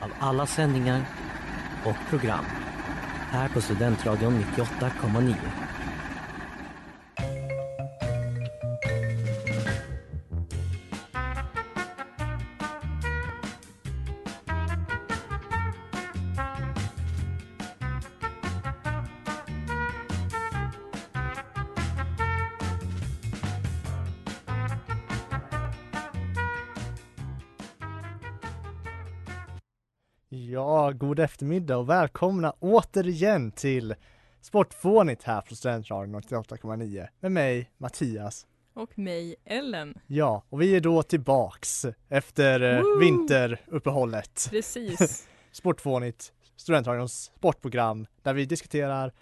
av alla sändningar och program här på Studentradion 98,9. Eftermiddag och välkomna återigen till Sportfånigt här på Studentradion 88,9 med mig Mattias. Och mig, Ellen. Ja, och vi är då tillbaks efter eh, Woo! vinteruppehållet. Precis. Sportfånigt, Studentradions sportprogram där vi diskuterar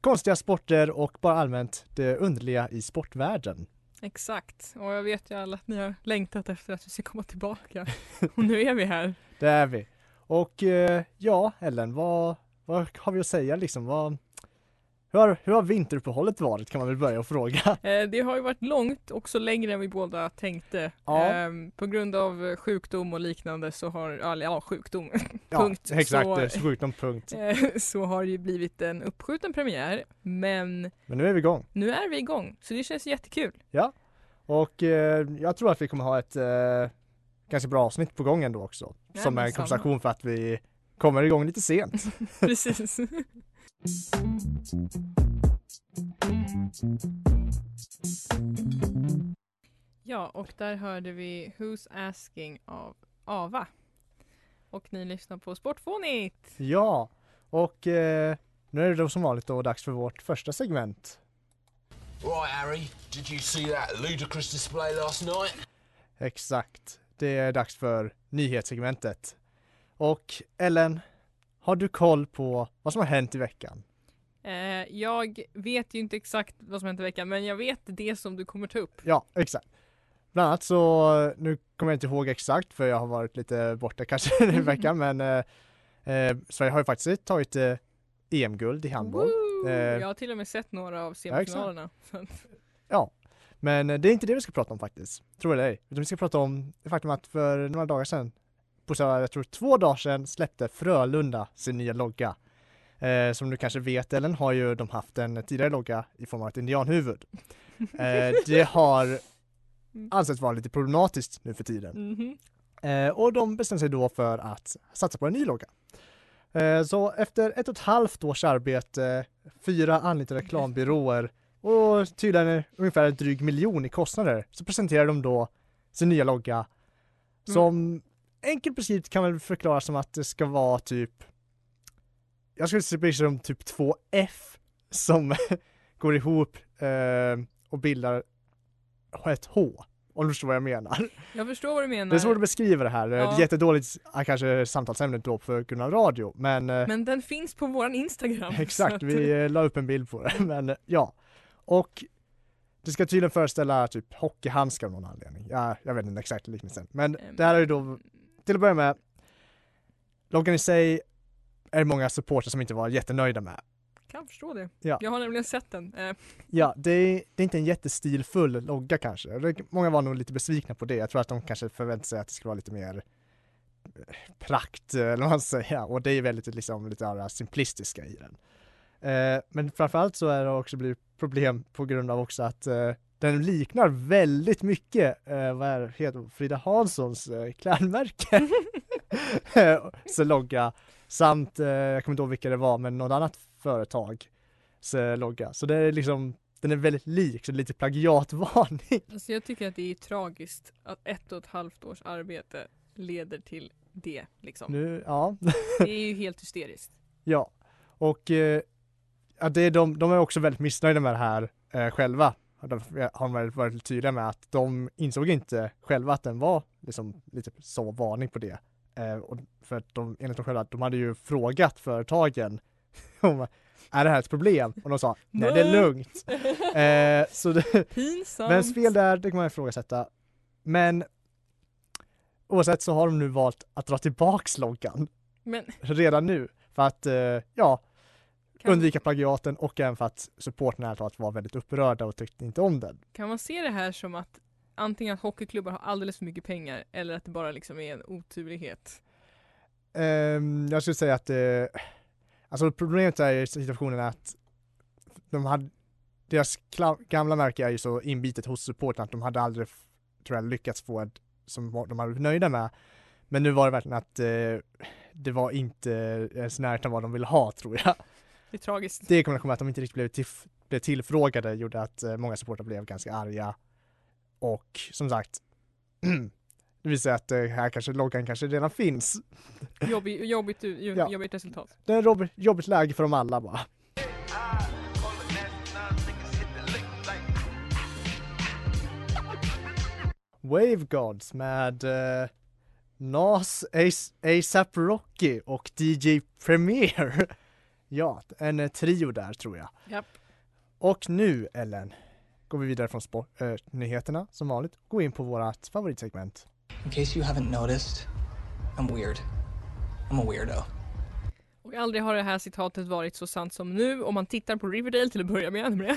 konstiga sporter och bara allmänt det underliga i sportvärlden. Exakt. Och jag vet ju alla att ni har längtat efter att vi ska komma tillbaka. Och nu är vi här. Det är vi. Och eh, ja, Ellen, vad, vad har vi att säga liksom? Vad, hur, har, hur har vinteruppehållet varit kan man väl börja och fråga? Eh, Det har ju varit långt, också längre än vi båda tänkte. Ja. Ehm, På grund av sjukdom och liknande så har, ja sjukdom, Ja, Punkt. exakt, Så- sjukdom punkt. eh, så har det ju blivit en uppskjuten premiär. Men Men nu är vi igång. nu är vi igång, så det känns jättekul. Och eh, jag tror att vi kommer ha ett ganska bra avsnitt på gång ändå också. Ja, som men en kompensation för att vi kommer igång lite sent. Precis. Ja, och där hörde vi Who's Asking av Ava. Och ni lyssnar på Sportfånigt. ja, och eh, nu är det då som vanligt då dags för vårt första segment. Right, Harry, did you see that ludicrous display last night? Exakt, det är dags för nyhetssegmentet. Och Ellen, har du koll på vad som har hänt i veckan? Eh, jag vet ju inte exakt vad som hänt i veckan, men jag vet det som du kommer ta upp. Ja, exakt. Bland annat så, nu kommer jag inte ihåg exakt för jag har varit lite borta kanske den här veckan men eh, eh, Sverige har ju faktiskt tagit eh, EM-guld i handboll. Woo! Jag har till och med sett några av semifinalerna. Ja, men eh, det är inte det vi ska prata om faktiskt, tror det eller ej. Utan vi ska prata om det faktum att för några dagar sedan, på så jag tror två dagar sedan, släppte Frölunda sin nya logga. Eh, som du kanske vet Ellen har ju de haft en tidigare logga i form av ett indianhuvud. Eh, det har ansetts vara lite problematiskt nu för tiden. Mhm. Eh, och de bestämde sig då för att satsa på en ny logga. Eh, så efter ett och ett halvt års arbete, fyra anlitade reklambyråer och tydligen ungefär en dryg miljon i kostnader så presenterar de då sin nya logga som enkelt beskrivet kan väl förklaras som att det ska vara typ jag skulle säga det som typ två F som går ihop eh, och bildar ett H. Om du förstår vad jag menar. Jag förstår vad du menar. Det är svårt att beskriva det här. Det är Ja. ett jättedåligt kanske samtalsämne då för grund av radio. Men, eh, Men den finns på våran Instagram. exakt, att- vi eh, la upp en bild på det. Men ja. Och det ska tydligen föreställa typ hockeyhandskar av någon anledning. Ja, jag vet inte exakt liknelsen. Men Ehm, det här är ju då, till att börja med, loggan i sig är det många supportrar som inte var jättenöjda med. Kan förstå det. Ja. Jag har nämligen sett den. Eh, Ja, det är, det är inte en jättestilfull logga kanske. Många var nog lite besvikna på det. Jag tror att de kanske förväntade sig att det skulle vara lite mer eh, prakt, eh, eller vad man säger. Och det är väldigt liksom lite av det simplistiska i den. Eh, men framförallt så är det också blivit problem på grund av också att eh, den liknar väldigt mycket, eh, vad är, heter Frida Hanssons eh, klädmärke. så logga. Samt, eh, jag kommer inte ihåg vilka det var, men något annat företags eh, logga. Så det är liksom, den är väldigt lik, så det är lite plagiatvarning. Alltså jag tycker att det är tragiskt att ett och ett halvt års arbete leder till det liksom. Nu, ja, Det är ju helt hysteriskt. ja. Och eh, ja, det är de, de är också väldigt missnöjda med det här eh, själva. De har varit, varit tydliga med att de insåg inte själva att den var liksom lite så varning på det. Eh, och för att de, enligt dem själva, de hade ju frågat företagen om är det här ett problem? Och de sa nej det är lugnt. Eh, så det, Pinsamt. Vems fel det är, det kan man ifrågasätta. Men oavsett så har de nu valt att dra tillbaks loggan Men redan nu. För att, eh, ja, kan, undvika plagiaten och även för att supporten talat var väldigt upprörda och tyckte inte om den. kan man se det här som att antingen att hockeyklubbar har alldeles för mycket pengar eller att det bara liksom är en oturlighet? Ehm, jag skulle säga att eh, alltså problemet är i situationen att de hade, deras gamla märke är ju så inbitet hos supporten att de hade aldrig, tror jag, lyckats få ett som de hade varit nöjda med. Men nu var det verkligen att eh, det var inte ens närheten vad de ville ha tror jag. Det är tragiskt. Det i kombination med att de inte riktigt blev, tif- blev tillfrågade gjorde att eh, många supportrar blev ganska arga. Och som sagt, det visar att eh, här kanske loggan kanske redan finns. Jobbigt, jobbigt, jobbigt, Ja. jobbigt resultat. Det är jobbigt, jobbigt läge för dem alla bara. Wave Gods med eh, Nas, ASAP Rocky och DJ Premier. Ja, en eh, trio där tror jag. Japp. Och nu Ellen, går vi vidare från sport, eh, nyheterna som vanligt. Gå in på vårt favoritsegment. In case you haven't noticed, I'm weird. I'm a weirdo. Och aldrig har det här citatet varit så sant som nu om man tittar på Riverdale till att börja med, nummer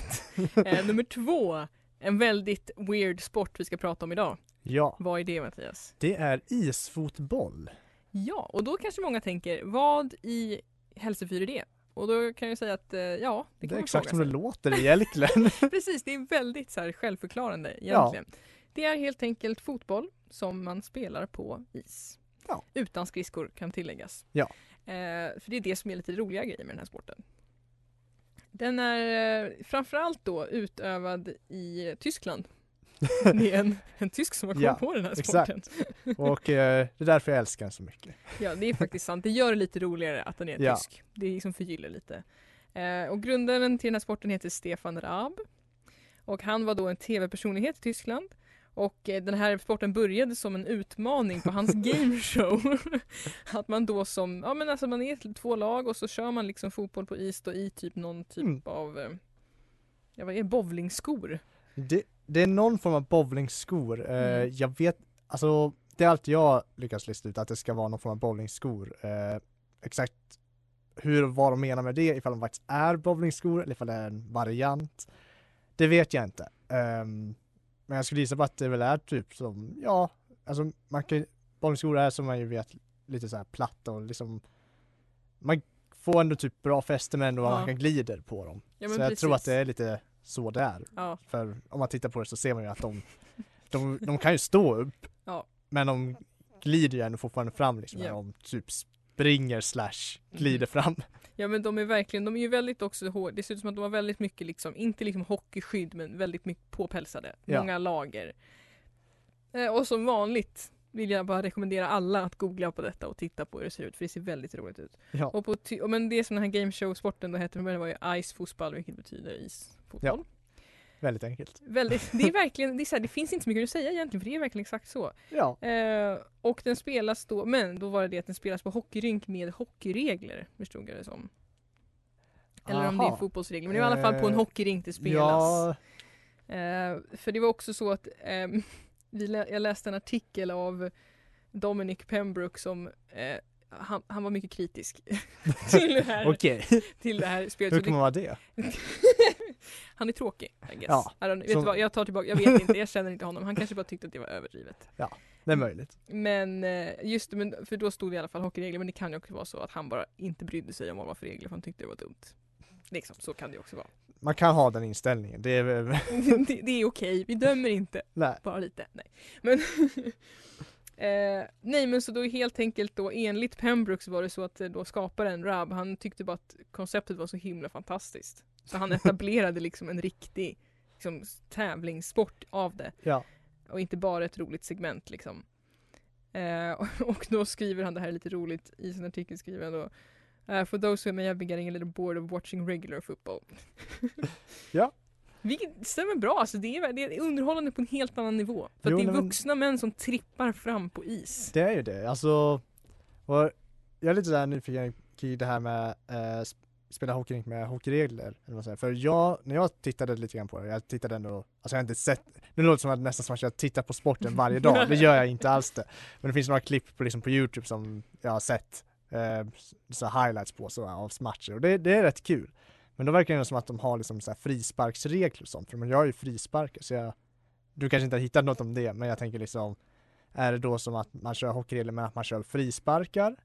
ett. eh, nummer två, en väldigt weird sport vi ska prata om idag. Ja, Vad är det Mattias? det är isfotboll. Ja, och då kanske många tänker, vad i hälsefyr är det? Och då kan jag säga att eh, ja, det Det, kan är man exakt som det låter egentligen. Precis, det är väldigt så här självförklarande egentligen. Det är helt enkelt fotboll som man spelar på is. Ja. Utan skridskor kan tilläggas. Ja. Eh, för det är det som är lite roliga grejer med den här sporten. Den är eh, framförallt då utövad i Tyskland. Det är en, en tysk som har kommit Ja, på den här exakt. sporten. Och eh, det är därför jag älskar den så mycket. Ja, det är faktiskt sant. Det gör det lite roligare att den är Ja. tysk. Det liksom förgyller lite. Eh, och grundaren till den här sporten heter Stefan Raab. Och han var då en tv-personlighet i Tyskland. Och eh, den här sporten började som en utmaning på hans gameshow. att man då som, ja men alltså man är två lag och så kör man liksom fotboll på is då i typ någon typ Mm. av, eh, ja vad är bowlingskor? Det, det är någon form av bowlingskor. Eh, Mm. Jag vet, alltså det är allt jag lyckas lista ut att det ska vara någon form av bowlingskor. Eh, exakt hur vad de menar med det, ifall de faktiskt är bowlingskor eller ifall det är en variant. Det vet jag inte. Ehm, men jag skulle gissa på att det väl är typ som, ja, alltså man kan bowlingskor är som man ju vet lite så här platta och liksom man får ändå typ bra fäste men ändå Ja. man kan glider på dem. Ja, så men jag tror att precis. det är lite så det är. Ja, För om man tittar på det så ser man ju att de, de, de kan ju stå upp. Ja. Men de glider ju ändå fortfarande fram liksom. Ja. När de typ springer slash glider fram. Ja men de är verkligen, de är ju väldigt också hårda, det ser ut som att de har väldigt mycket liksom, inte liksom hockeyskydd men väldigt mycket påpälsade. Ja. Många lager. Eh, och som vanligt vill jag bara rekommendera alla att googla på detta och titta på hur det ser ut för det ser väldigt roligt ut. Ja. Och på men det som den här gameshow-sporten då hette från början var ju Ice fotboll vilket betyder isfotboll. Väldigt enkelt. Väldigt, det är verkligen, det, är här, det finns inte så mycket att säga egentligen för det är verkligen exakt så. Ja. Eh, och den spelas då, men då var det det att den spelas på hockeyrink med hockeyregler förstod jag det som. Eller om det är Aha. fotbollsregler, men det är i alla fall på en Eh, hockeyrink det spelas. Ja, Eh, för det var också så att vi lä- jag läste en artikel av Dominic Pembroke som eh, han, han var mycket kritisk till, det här, okej. till det här spelet. Hur kan man vara det? han är tråkig, I guess. Ja, I don't, vet som- du vad, jag tar tillbaka, jag vet inte, jag känner inte honom. Han kanske bara tyckte att det var överdrivet. Det är möjligt. Men eh, just det, men, för då stod det i alla fall hockeyregler, men det kan ju också vara så att han bara inte brydde sig om vad det var för regler för han tyckte det var dumt. Liksom, så kan det också vara. Man kan ha den inställningen. Det är det, det är okej, vi dömer inte. nej. Bara lite, nej. Men Eh, nej men så då helt enkelt då enligt Pembroke så var det så att eh, då skaparen Rab, han tyckte bara att konceptet var så himla fantastiskt. Så han etablerade liksom en riktig liksom, tävlingssport av det. Ja. Och inte bara ett roligt segment liksom. Eh, och, och då skriver han det här är lite roligt i sin artikel skriver han då "Uh, For those who may have been getting a little bored of watching regular football. Ja. Vilket stämmer bra, alltså det är, det är underhållande på en helt annan nivå. För Jo, att det är nej, men- vuxna män som trippar fram på is. Det är ju det, alltså jag är lite sådär nyfiken kring det här med eh, sp- spela hockey med hockeyregler, eller vad säger. För jag, när jag tittade lite grann på det, jag tittade ändå, alltså jag har inte sett, nu låter det som att nästan som att jag tittar på sporten varje dag, det gör jag inte alls det. Men det finns några klipp på, liksom på Youtube som jag har sett, eh, så highlights på så, av matcher och det, det är rätt kul. Men då verkar det som att de har liksom så här frisparksregler och sånt, för man gör ju frisparkar så jag, du kanske inte har hittat något om det, men jag tänker liksom är det då som att man kör hockeyregler med att man kör frisparkar?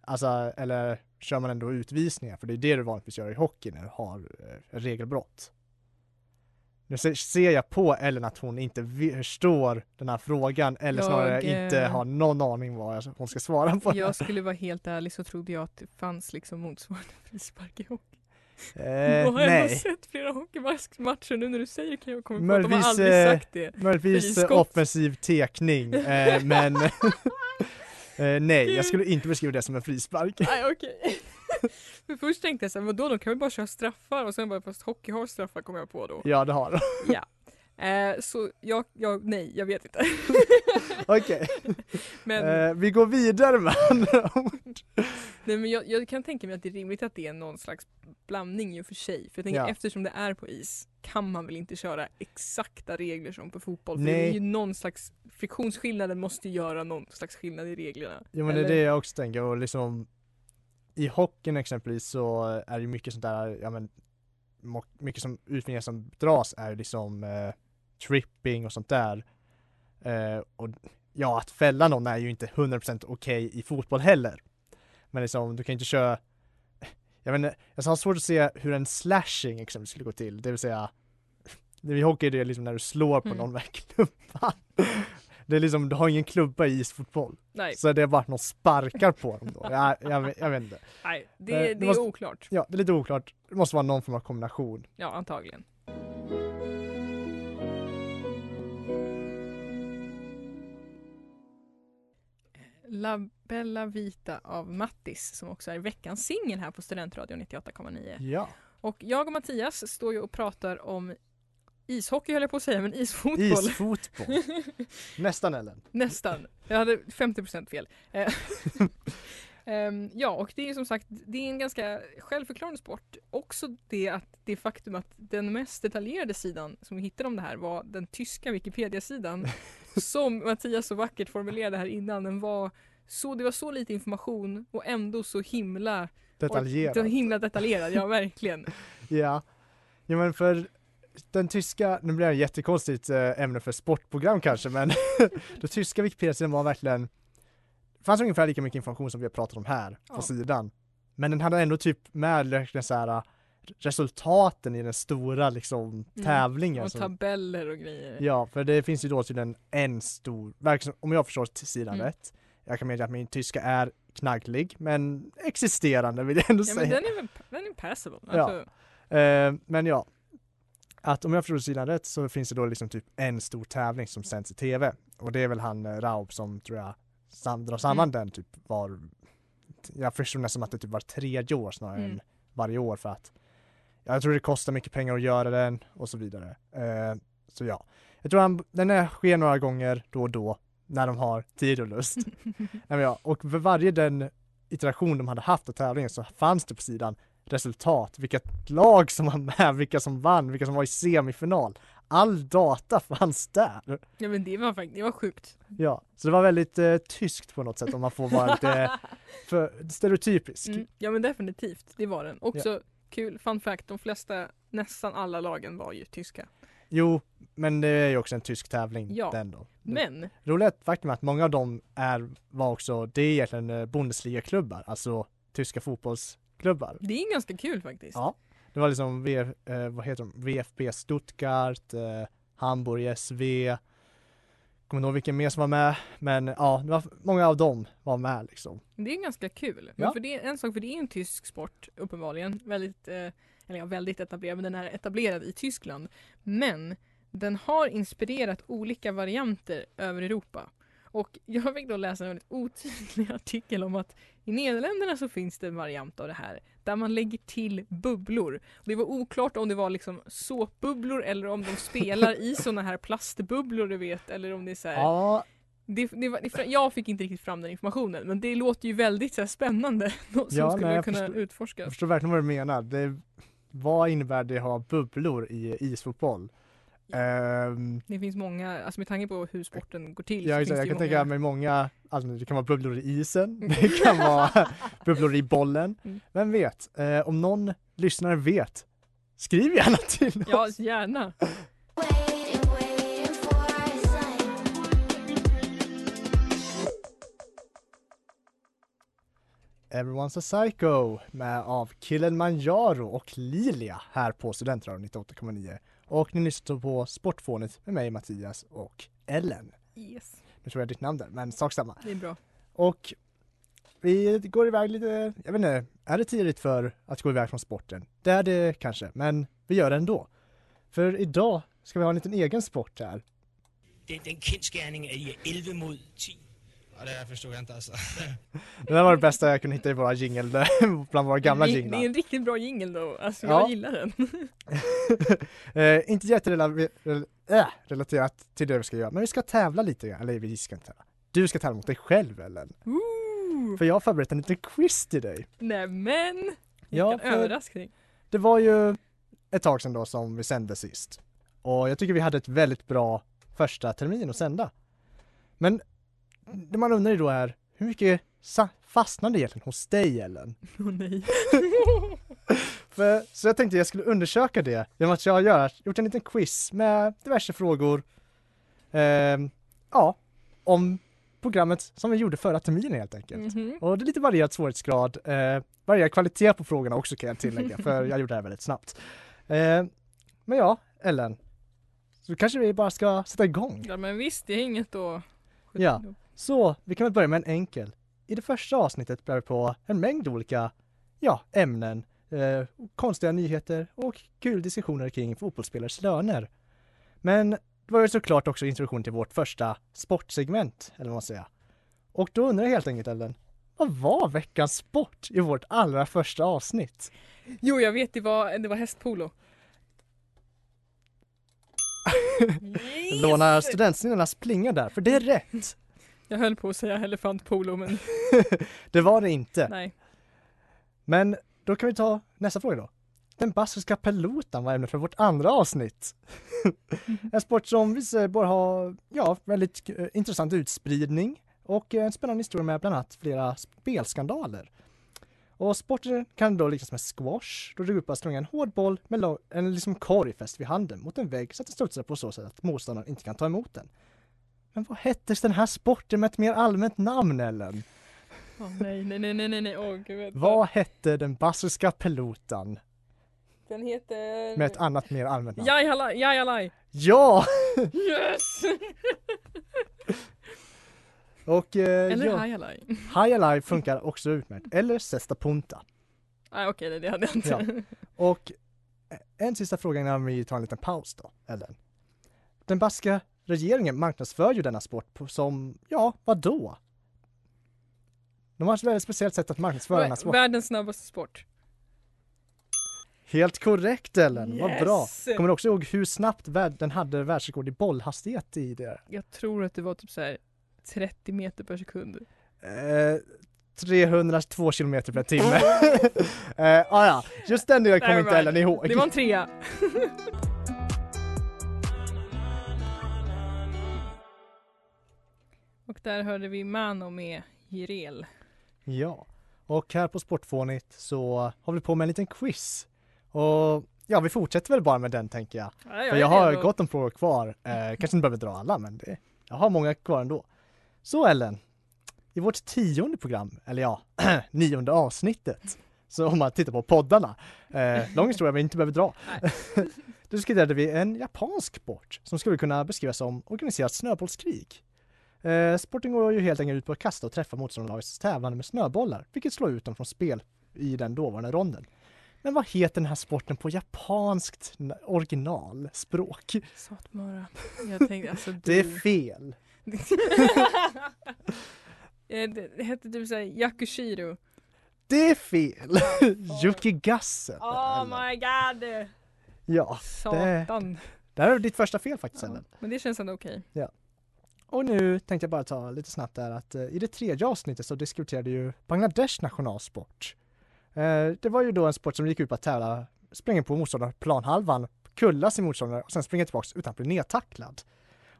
Alltså, eller kör man ändå utvisningar? För det är det du vanligtvis gör i hockey när du har eh, regelbrott. Nu se- ser jag på Ellen att hon inte förstår den här frågan eller Jag, snarare eh, inte har någon aning vad hon ska svara på. Jag skulle vara helt ärlig så trodde jag att det fanns liksom motsvarande frispark i hockey. Eh, jag har ändå nej, sett flera hockeymatcher nu när du säger det kan jag komma på att de har aldrig eh, sagt det. möjligtvis offensiv tekning, eh, men eh, nej, jag skulle inte beskriva det som en frispark. Nej okej. För först tänkte jag såhär, vadå de kan väl bara köra straffar och sen bara fast hockey har straffar kom jag på då. Ja, det har de. Ja. Eh, så jag, jag, nej jag vet inte. Okej, Men, eh, vi går vidare med andra ord. nej, men jag, jag kan tänka mig att det är rimligt att det är någon slags blandning i och för sig. För jag tänker Ja. eftersom det är på is kan man väl inte köra exakta regler som på fotboll. För Nej. det är ju någon slags, friktionsskillnaden måste göra någon slags skillnad i reglerna. Jo men det är det jag också tänker och liksom I hockeyn exempelvis så är det mycket sånt där, ja men mycket som utvinningar som dras är liksom eh, tripping och sånt där eh, och ja att fälla någon är ju inte 100% okej i fotboll heller men liksom du kan inte köra jag inte, jag har svårt att se hur en slashing exempelvis skulle gå till, det vill säga i hockey är det liksom när du slår på Mm. någon med klubban det är liksom, du har ingen klubba i isfotboll Nej, så det är bara att någon sparkar på dem då. Jag, jag, jag vet inte. nej det, Eh, det, det måste- är oklart. Ja, det är lite oklart. Det måste vara någon form av kombination. Ja, antagligen. La Bella Vita av Mattis som också är veckans singel här på Studentradion 98,9. Ja. Och jag och Mattias står ju och pratar om ishockey höll jag på att säga, men isfotboll. Isfotboll. Nästan Ellen. Nästan. Jag hade 50% fel. Eh, ehm, ja, och det är som sagt det är en ganska självförklarande sport. Också det att det faktum att den mest detaljerade sidan som vi hittade om det här var den tyska Wikipedia-sidan som Mattias så vackert formulerade här innan. Den var så, det var så lite information och ändå så himla Detaljerat. Så himla detaljerad, ja verkligen. Ja. Ja men för den tyska, nu blir det ett jättekonstigt eh, ämne för sportprogram kanske men den tyska Wikipedia-sidan var verkligen det fanns ungefär lika mycket information som vi har pratat om här på Ja. sidan. Men den hade ändå typ med verkligen så här resultaten i den stora liksom tävlingen. Och som- tabeller och grejer. Ja, för det finns ju då tydligen en stor, om jag förstår till sidan Mm. rätt. Jag kan medge att min tyska är knagglig, men existerande vill jag ändå Ja men säga. den är väl den är passable. Ja. Alltså, Eh, men ja, att om jag förstår sidan rätt så finns det då liksom typ en stor tävling som sänds i tv. Och det är väl han eh, Raub som tror jag sam- drar samman Mm. den typ var, jag förstår nästan att det typ var tredje år snarare Mm. än varje år för att jag tror det kostar mycket pengar att göra den och så vidare. Eh, så ja, jag tror han, den är, sker några gånger då och då när de har tid och lust. Nej, ja, och för varje den iteration de hade haft av tävlingen så fanns det på sidan resultat, vilket lag som var med, vilka som vann, vilka som var i semifinal. All data fanns där. ja men det var faktiskt, det var sjukt. Ja, så det var väldigt eh, tyskt på något sätt om man får vara lite för, stereotypisk. Mm, ja men definitivt, det var den. Också kul, fun fact, de flesta, nästan alla lagen var ju tyska. Jo, men det är ju också en tysk tävling Ja, den då. Men, Roliga faktum är att många av dem är, var också, det är egentligen eh, Bundesliga-klubbar, alltså tyska fotbollsklubbar. det är ganska kul faktiskt. Ja. Det var liksom, v, eh, vad heter de, VFB Stuttgart, eh, Hamburg SV, kommer inte ihåg vilken mer som var med, men ja, det var, många av dem var med liksom. Det är ganska kul. Ja. För det är en sak, för det är en tysk sport uppenbarligen. Väldigt, eh, eller ja, väldigt etablerad, men den är etablerad i Tyskland. Men den har inspirerat olika varianter över Europa. Och jag fick då läsa en väldigt otydlig artikel om att i Nederländerna så finns det en variant av det här där man lägger till bubblor. Det var oklart om det var liksom såpbubblor eller om de spelar i såna här plastbubblor du vet eller om det är så här Ja, det, det var, det, jag fick inte riktigt fram den informationen men det låter ju väldigt så här, spännande. Något som Ja, skulle nej, jag kunna förstår- utforskas. jag förstår verkligen vad du menar. Det, vad innebär det att ha bubblor i isfotboll? Ehm, Det finns många, alltså med tanke på hur sporten går till Ja, exakt. jag det kan ju tänka många. mig många, alltså det kan vara bubblor i isen, det kan vara bubblor i bollen. Mm. Vem vet? Eh, om någon lyssnare vet, skriv gärna till Ja, oss. gärna. Everyone's a Psycho med av Kilimanjaro och Lilia här på Studentradion 98,9. Och ni lyssnar på Sportfånet med mig Mattias och Ellen. Yes, Nu tror jag ditt namn där, men sak samma. det är bra. Och vi går iväg lite, jag vet inte, är det tidigt för att gå iväg från sporten? Det är det kanske, men vi gör det ändå. För idag ska vi ha en liten egen sport här. Den, den kendsgerning, at I er 11 mod 10. Ja, det förstod jag inte alltså. Det här var det bästa jag kunde hitta i våra jingle, bland våra gamla det, det jinglar. är en riktigt bra jingle då, alltså Ja. jag gillar den. eh, inte jätterelaterat till det vi ska göra, men vi ska tävla lite grann. Eller vi ska inte tävla. Du ska tävla mot dig själv Ellen. Ooh. För jag har förberett en liten quiz till dig. Nämen! Ja, Vilken för- överraskning. Det var ju ett tag sedan då som vi sände sist. Och jag tycker vi hade ett väldigt bra första termin att sända. Men det man undrar ju då är, hur mycket fastnade egentligen hos dig Ellen? Åh nej. För, så jag tänkte jag skulle undersöka det genom att jag har gjort en liten quiz med diverse frågor. ehm, ja, om programmet som vi gjorde förra terminen helt enkelt. Mhm. Och det är lite varierad svårighetsgrad, eh, varierad kvalitet på frågorna också kan jag tillägga, för jag gjorde det här väldigt snabbt. Eh, men ja, Ellen, så kanske vi bara ska sätta igång. Ja men visst, det är inget att skjuta Ja. Så, vi kan väl börja med en enkel. I det första avsnittet börjar vi på en mängd olika, ja, ämnen, eh, konstiga nyheter och kul diskussioner kring fotbollsspelares löner. Men det var ju såklart också introduktion till vårt första sportsegment, eller vad man säger. Och då undrar jag helt enkelt Ellen, vad var veckans sport i vårt allra första avsnitt? Jo jag vet, det var, det var hästpolo. Lånar studentsnillena plinga där, för det är rätt. Jag höll på att säga elefantpolo men det var det inte. nej. Men då kan vi ta nästa fråga då. Den baskiska piloten var ämnet för vårt andra avsnitt. en sport som visar sig bara ha, ja, väldigt eh, intressant utspridning och eh, en spännande historia med bland annat flera spelskandaler. Och sporten kan då liknas med squash, då du går och slunga en hård boll med en liksom korg fäst vid handen mot en vägg så att den studsar på så sätt att motståndaren inte kan ta emot den. Men vad hette den här sporten med ett mer allmänt namn Ellen? Åh, nej, nej, nej, nej, nej, åh gud. vänta. Vad hette den baskiska piloten Den heter... med ett annat mer allmänt namn? Jajalaj, jajalaj! Ja! Yes! Och eh, Eller ja, hajalaj. Alive funkar också utmärkt. Eller Sesta Punta. Nej okej, nej, det hade jag inte. Ja. Och eh, en sista fråga innan vi tar en liten paus då, Ellen. Den baska regeringen marknadsför ju denna sport på, som, ja, vad då? De har ett väldigt speciellt sätt att marknadsföra denna sport. Världens snabbaste sport. Helt korrekt Ellen, vad bra! Yes! Kommer du också ihåg hur snabbt den hade världsrekord i bollhastighet i det? Jag tror att det var typ så här 30 meter per sekund. Eh, 302 kilometer per timme. eh, ah, ja, just den delen kommer inte Ellen ihåg. Det var en trea. Och där hörde vi Mano med Jireel. Ja, och här på Sportfånigt så har vi på med en liten quiz. Och ja, vi fortsätter väl bara med den tänker jag. Ja, För är jag har redo. gott om frågor kvar. Eh, kanske inte behöver dra alla, men det, jag har många kvar ändå. Så Ellen, i vårt tionde program, eller ja, nionde avsnittet, så om man tittar på poddarna, eh, lång historia vi inte behöver dra. diskuterade vi en japansk sport som skulle kunna beskrivas som organiserat snöbollskrig. Eh, sporten går ju helt enkelt ut på att kasta och träffa motståndarlagets tävlande med snöbollar, vilket slår ut dem från spel i den dåvarande ronden. Men vad heter den här sporten på japanskt originalspråk? Satmara. Jag tänkte alltså du. Det är fel. Eh, det det hette typ såhär Yakushiro. Det är fel! Yukigassen. Oh Eller- my god! Ja, Satan. det här är ditt första fel faktiskt Ja, men det känns ändå okej. Och nu tänkte jag bara ta lite snabbt där att eh, i det tredje avsnittet så diskuterade ju Bangladesh nationalsport. Eh, det var ju då en sport som gick ut på att tävla, springa på motståndarplanhalvan, kulla sin motståndare och sen springa tillbaks utan att bli nedtacklad.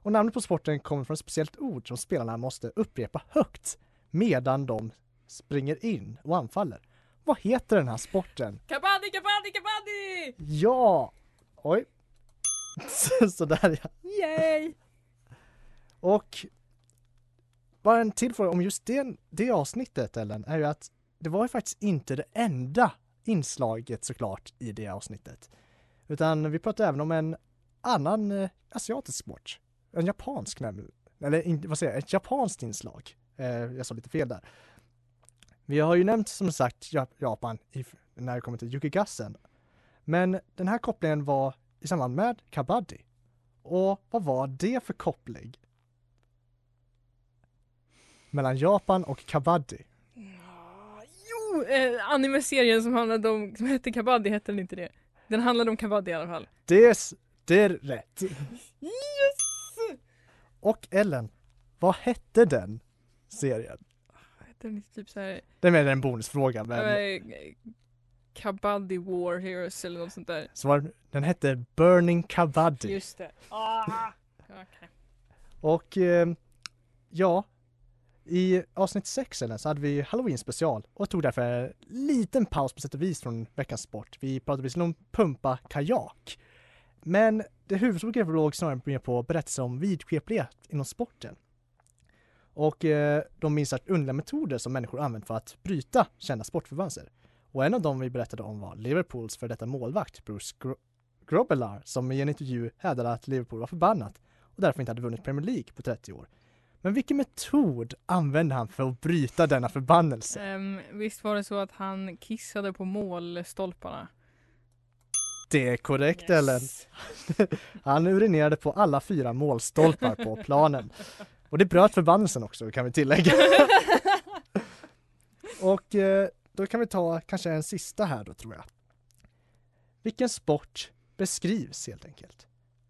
Och namnet på sporten kommer från ett speciellt ord som spelarna måste upprepa högt medan de springer in och anfaller. Vad heter den här sporten? Kabaddi, kabaddi, kabaddi! Ja! Oj. Sådär ja. Yay! Och bara en till fråga om just det, det avsnittet Ellen, är ju att det var ju faktiskt inte det enda inslaget såklart i det avsnittet. Utan vi pratade även om en annan eh, asiatisk sport. En japansk nämligen. Eller in, vad säger jag, ett japanskt inslag. Eh, jag sa lite fel där. Vi har ju nämnt som sagt Japan i, när det kommer till Yukigassen. Men den här kopplingen var i samband med kabaddi. Och vad var det för koppling? Mellan Japan och kabaddi. Jo, eh, anime-serien som handlade om, som hette Kabaddi, hette den inte det? Den handlade om Kabaddi i alla fall. Det är, det är rätt. Yes! Och Ellen, vad hette den serien? Den inte typ såhär, Det är mer en bonusfråga men eh, Kabaddi War Heroes eller något sånt där. så var, den hette Burning Kabaddi. Just det. Ah! Okej. Och eh, ja, i avsnitt 6 så hade vi Halloween special och tog därför en liten paus på sätt och vis från veckans sport. Vi pratade visserligen om pumpa kajak. Men det huvudsakliga låg snarare mer på berättelser om vidskeplighet inom sporten. Och eh, de minst sagt underliga metoder som människor använt för att bryta kända sportförbannelser. Och en av dem vi berättade om var Liverpools för detta målvakt Bruce Gro- Grobelar som i en intervju hävdade att Liverpool var förbannat och därför inte hade vunnit Premier League på 30 år. Men vilken metod använde han för att bryta denna förbannelse? Ehm, visst var det så att han kissade på målstolparna? Det är korrekt Ellen. Han urinerade på alla fyra målstolpar på planen. Och det bröt förbannelsen också kan vi tillägga. Och eh, då kan vi ta kanske en sista här då tror jag. Vilken sport beskrivs helt enkelt?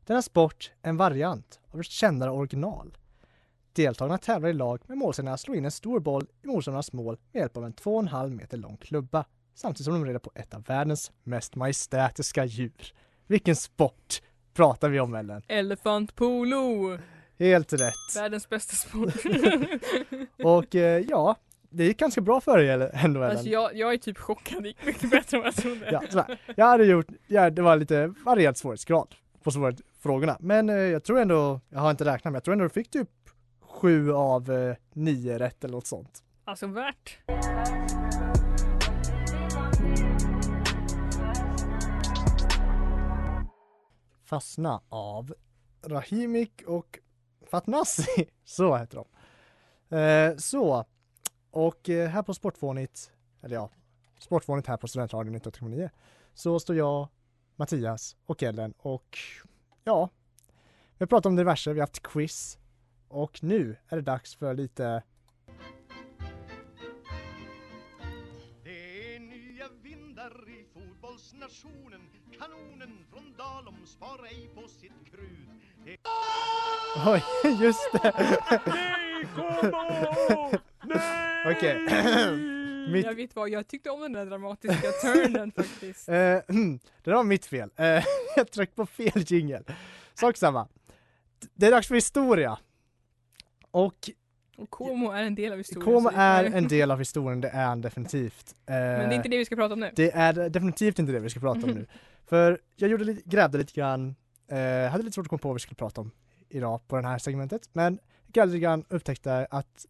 Denna sport är en variant av ett kändare original. Deltagarna tävlar i lag med målsättningen att slå in en stor boll i motståndarnas mål med hjälp av en 2,5 meter lång klubba samtidigt som de rider på ett av världens mest majestätiska djur. Vilken sport pratar vi om Ellen? Elefantpolo! Helt rätt. Världens bästa sport. Och eh, ja, det gick ganska bra för dig ändå Ellen. alltså jag, jag är typ chockad, det gick mycket bättre än vad jag trodde. Ja, sådär. Jag hade gjort, ja, det var lite varierad svårighetsgrad på svårighetsfrågorna. Men eh, jag tror ändå, jag har inte räknat men jag tror ändå du fick typ sju av eh, nio rätt eller något sånt. Alltså värt. Fastna av Rahimik och Fatnassi. Så heter de. Eh, så, och eh, här på Sportfånigt, eller ja, Sportfånigt här på Studentradion 98,9 så står jag, Mattias och Ellen och ja, vi har pratat om diverse, vi har haft quiz och nu är det dags för lite Det är nya vindar i fotbollsnationen Kanonen från Dalom spar ej på sitt krut Det Oj, just det! Okej. Mitt- Jag vet vad, jag tyckte om den där dramatiska turnen faktiskt. Eh, det var mitt fel. Eh, jag tryckte på fel jingel. Sak samma. Det är dags för historia. Och Och Como är en del av historien. Como är en del av historien, det är han definitivt. Eh, Men det är inte det vi ska prata om nu. det är definitivt inte det vi ska prata om nu. För jag gjorde lite, grävde lite grann, eh, hade lite svårt att komma på vad vi skulle prata om idag på det här segmentet. Men grävde lite grann upptäckte att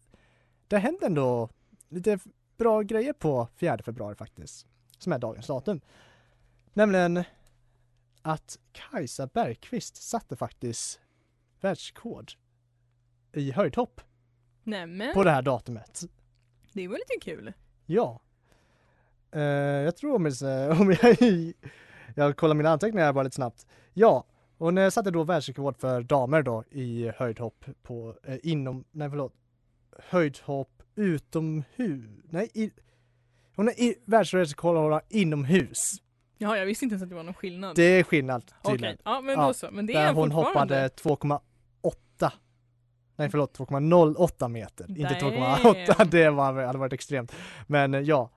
det hände ändå lite bra grejer på 4 februari faktiskt. Som är dagens datum. Nämligen att Kajsa Bergqvist satte faktiskt världsrekord i höjdhopp Nämen, på det här datumet. det var lite kul. Ja. Eh, jag tror om jag, om jag, jag kollar mina anteckningar bara lite snabbt. Ja, hon eh, satte då världsrekord för damer då i höjdhopp på eh, inom, nej förlåt, höjdhopp utomhus, nej i, hon är i världsrekord inomhus. Ja, jag visste inte ens att det var någon skillnad. Det är skillnad Okej, tydligen. ja men Ja, då så. Men det Där är hon fortfarande. hoppade 2,8 Nej förlåt 2,08 meter, inte Damn. 2,8 det var, hade varit extremt. Men eh, ja.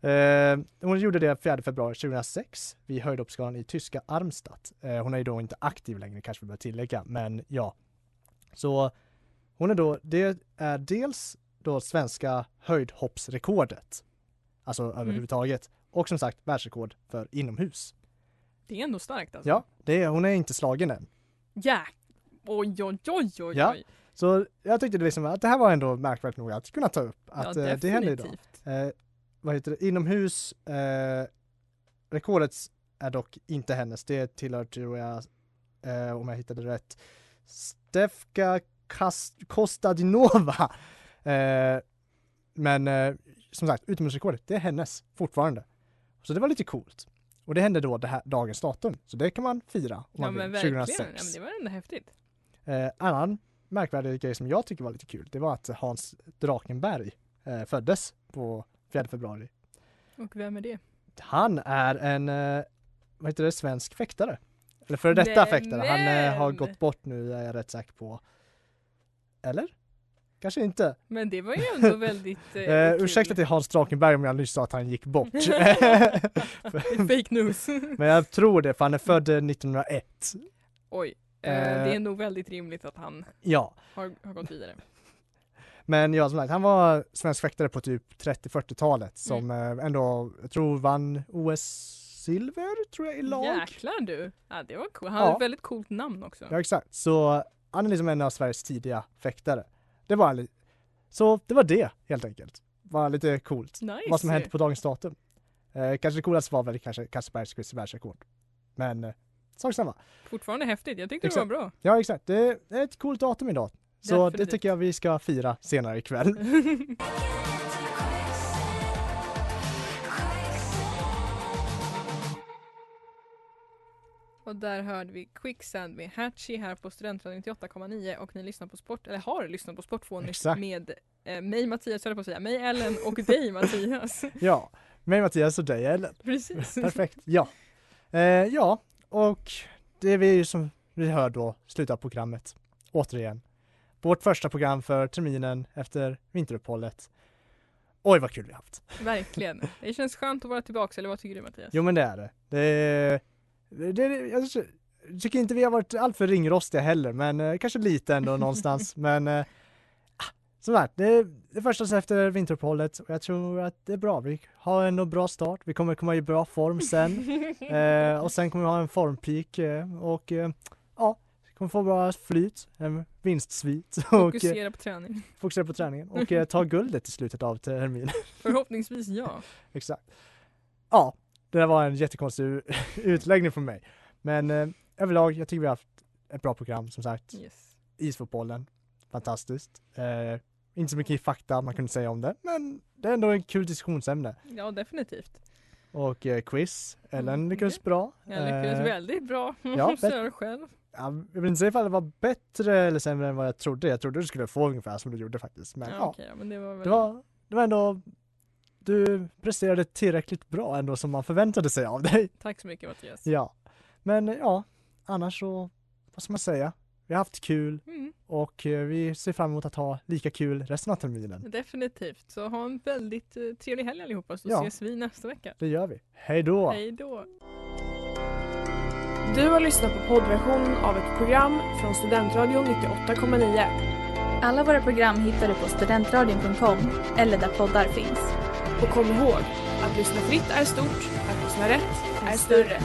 Eh, hon gjorde det 4 februari 2006 vid höjdhoppsgalan i tyska Armstadt. Eh, hon är ju då inte aktiv längre kanske vi bör tillägga, men ja. Så hon är då, det är dels då svenska höjdhoppsrekordet, alltså Mm. överhuvudtaget, och som sagt världsrekord för inomhus. Det är ändå starkt alltså. Ja, det är, hon är inte slagen än. Ja. Oj, oj, oj, oj, Ja. Så jag tyckte det liksom att det här var ändå märkvärt nog att kunna ta upp. Att ja, eh, det hände idag. Eh, vad heter det? Inomhus, eh, rekordet är dock inte hennes. Det tillhör tror jag, eh, om jag hittade rätt, Stefka Kostadinova. Eh, men eh, som sagt, utomhusrekordet, det är hennes fortfarande. Så det var lite coolt. Och det hände då det här, dagens datum. Så det kan man fira om Ja man men vill, verkligen. 2006. Ja, men det var ändå häftigt. Eh, annan märkvärdig grej som jag tycker var lite kul, det var att Hans Drakenberg eh, föddes på 4 februari. Och vem är det? Han är en, eh, vad heter det, svensk fäktare. Eller före detta fäktare. Han eh, har gått bort nu, är jag rätt säker på. Eller? Kanske inte. Men det var ju ändå väldigt eh, Eh, ursäkta till Hans Drakenberg om jag nyss sa att han gick bort. Fake news. Men jag tror det, för han är född eh, 1901. Oj. Eh, Eh. det är nog väldigt rimligt att han Ja, har, har gått vidare. Men ja, som sagt, han var svensk fäktare på typ 30-40-talet som Mm. ändå, jag tror vann OS-silver tror jag i lag. Jäklar du. Ja, det var cool. Han Ja. har ett väldigt coolt namn också. Ja exakt, så han är liksom en av Sveriges tidiga fäktare. Det var li- Så det var det helt enkelt. Var lite coolt. Nice. Vad som hänt på dagens datum. Eh, kanske det coolaste var väl kanske Kasper Bergqvists världsrekord. Men eh, sak samma. Fortfarande häftigt. Jag tyckte Exakt. det var bra. Ja exakt, det är ett coolt datum idag. Så det Definitivt. tycker jag vi ska fira senare ikväll. Och där hörde vi Quicksand med Hatchie här på Studentradion 98,9 och ni lyssnar på Sport, eller har lyssnat på Sportfånigt med eh, mig Mattias, höll på att säga, mig Ellen och dig Mattias. ja, mig Mattias och dig Ellen. Precis. Perfekt, ja. Eh, ja, och det är vi som vi hör då slutet av programmet. Återigen. Vårt första program för terminen efter vinteruppehållet. Oj vad kul vi haft. Verkligen. Det känns skönt att vara tillbaka, eller vad tycker du Mattias? Jo men det är det. det, det, det jag tycker inte vi har varit alltför ringrostiga heller men eh, kanske lite ändå någonstans. Men eh, som sagt, det är det första efter vinteruppehållet och jag tror att det är bra. Vi har ändå bra start. Vi kommer komma i bra form sen. Eh, och sen kommer vi ha en formpeak eh, och eh, ja, kommer få bra flyt, en vinstsvit och eh, Fokusera på träning. fokusera på träningen och eh, ta guldet i slutet av terminen. Förhoppningsvis ja. Exakt. Ja, det där var en jättekonstig utläggning från mig. Men eh, överlag, jag tycker vi har haft ett bra program som sagt. Yes. Isfotbollen, fantastiskt. Eh, inte så mycket fakta man kunde säga om det, men det är ändå en kul diskussionsämne. Ja definitivt. Och eh, quiz, Ellen Mm, lyckades bra. Jag lyckades Eh, väldigt bra. ja, jag själv. Ja, jag vill inte säga ifall det var bättre eller sämre än vad jag trodde. Jag trodde du skulle få ungefär som du gjorde faktiskt. Men Ja, ja, okej, men det var väl... det, var, det var ändå, du presterade tillräckligt bra ändå som man förväntade sig av dig. Tack så mycket Mattias. Ja, men ja, annars så, vad ska man säga? Vi har haft kul Mm, och eh, vi ser fram emot att ha lika kul resten av terminen. definitivt. Så ha en väldigt eh, trevlig helg allihopa så Ja. ses vi nästa vecka. Det gör vi. Hej då! Hej då! Du har lyssnat på poddversionen av ett program från Studentradion 98,9. Alla våra program hittar du på studentradion.com eller där poddar finns. Och kom ihåg, att lyssna fritt är stort, att lyssna rätt är större.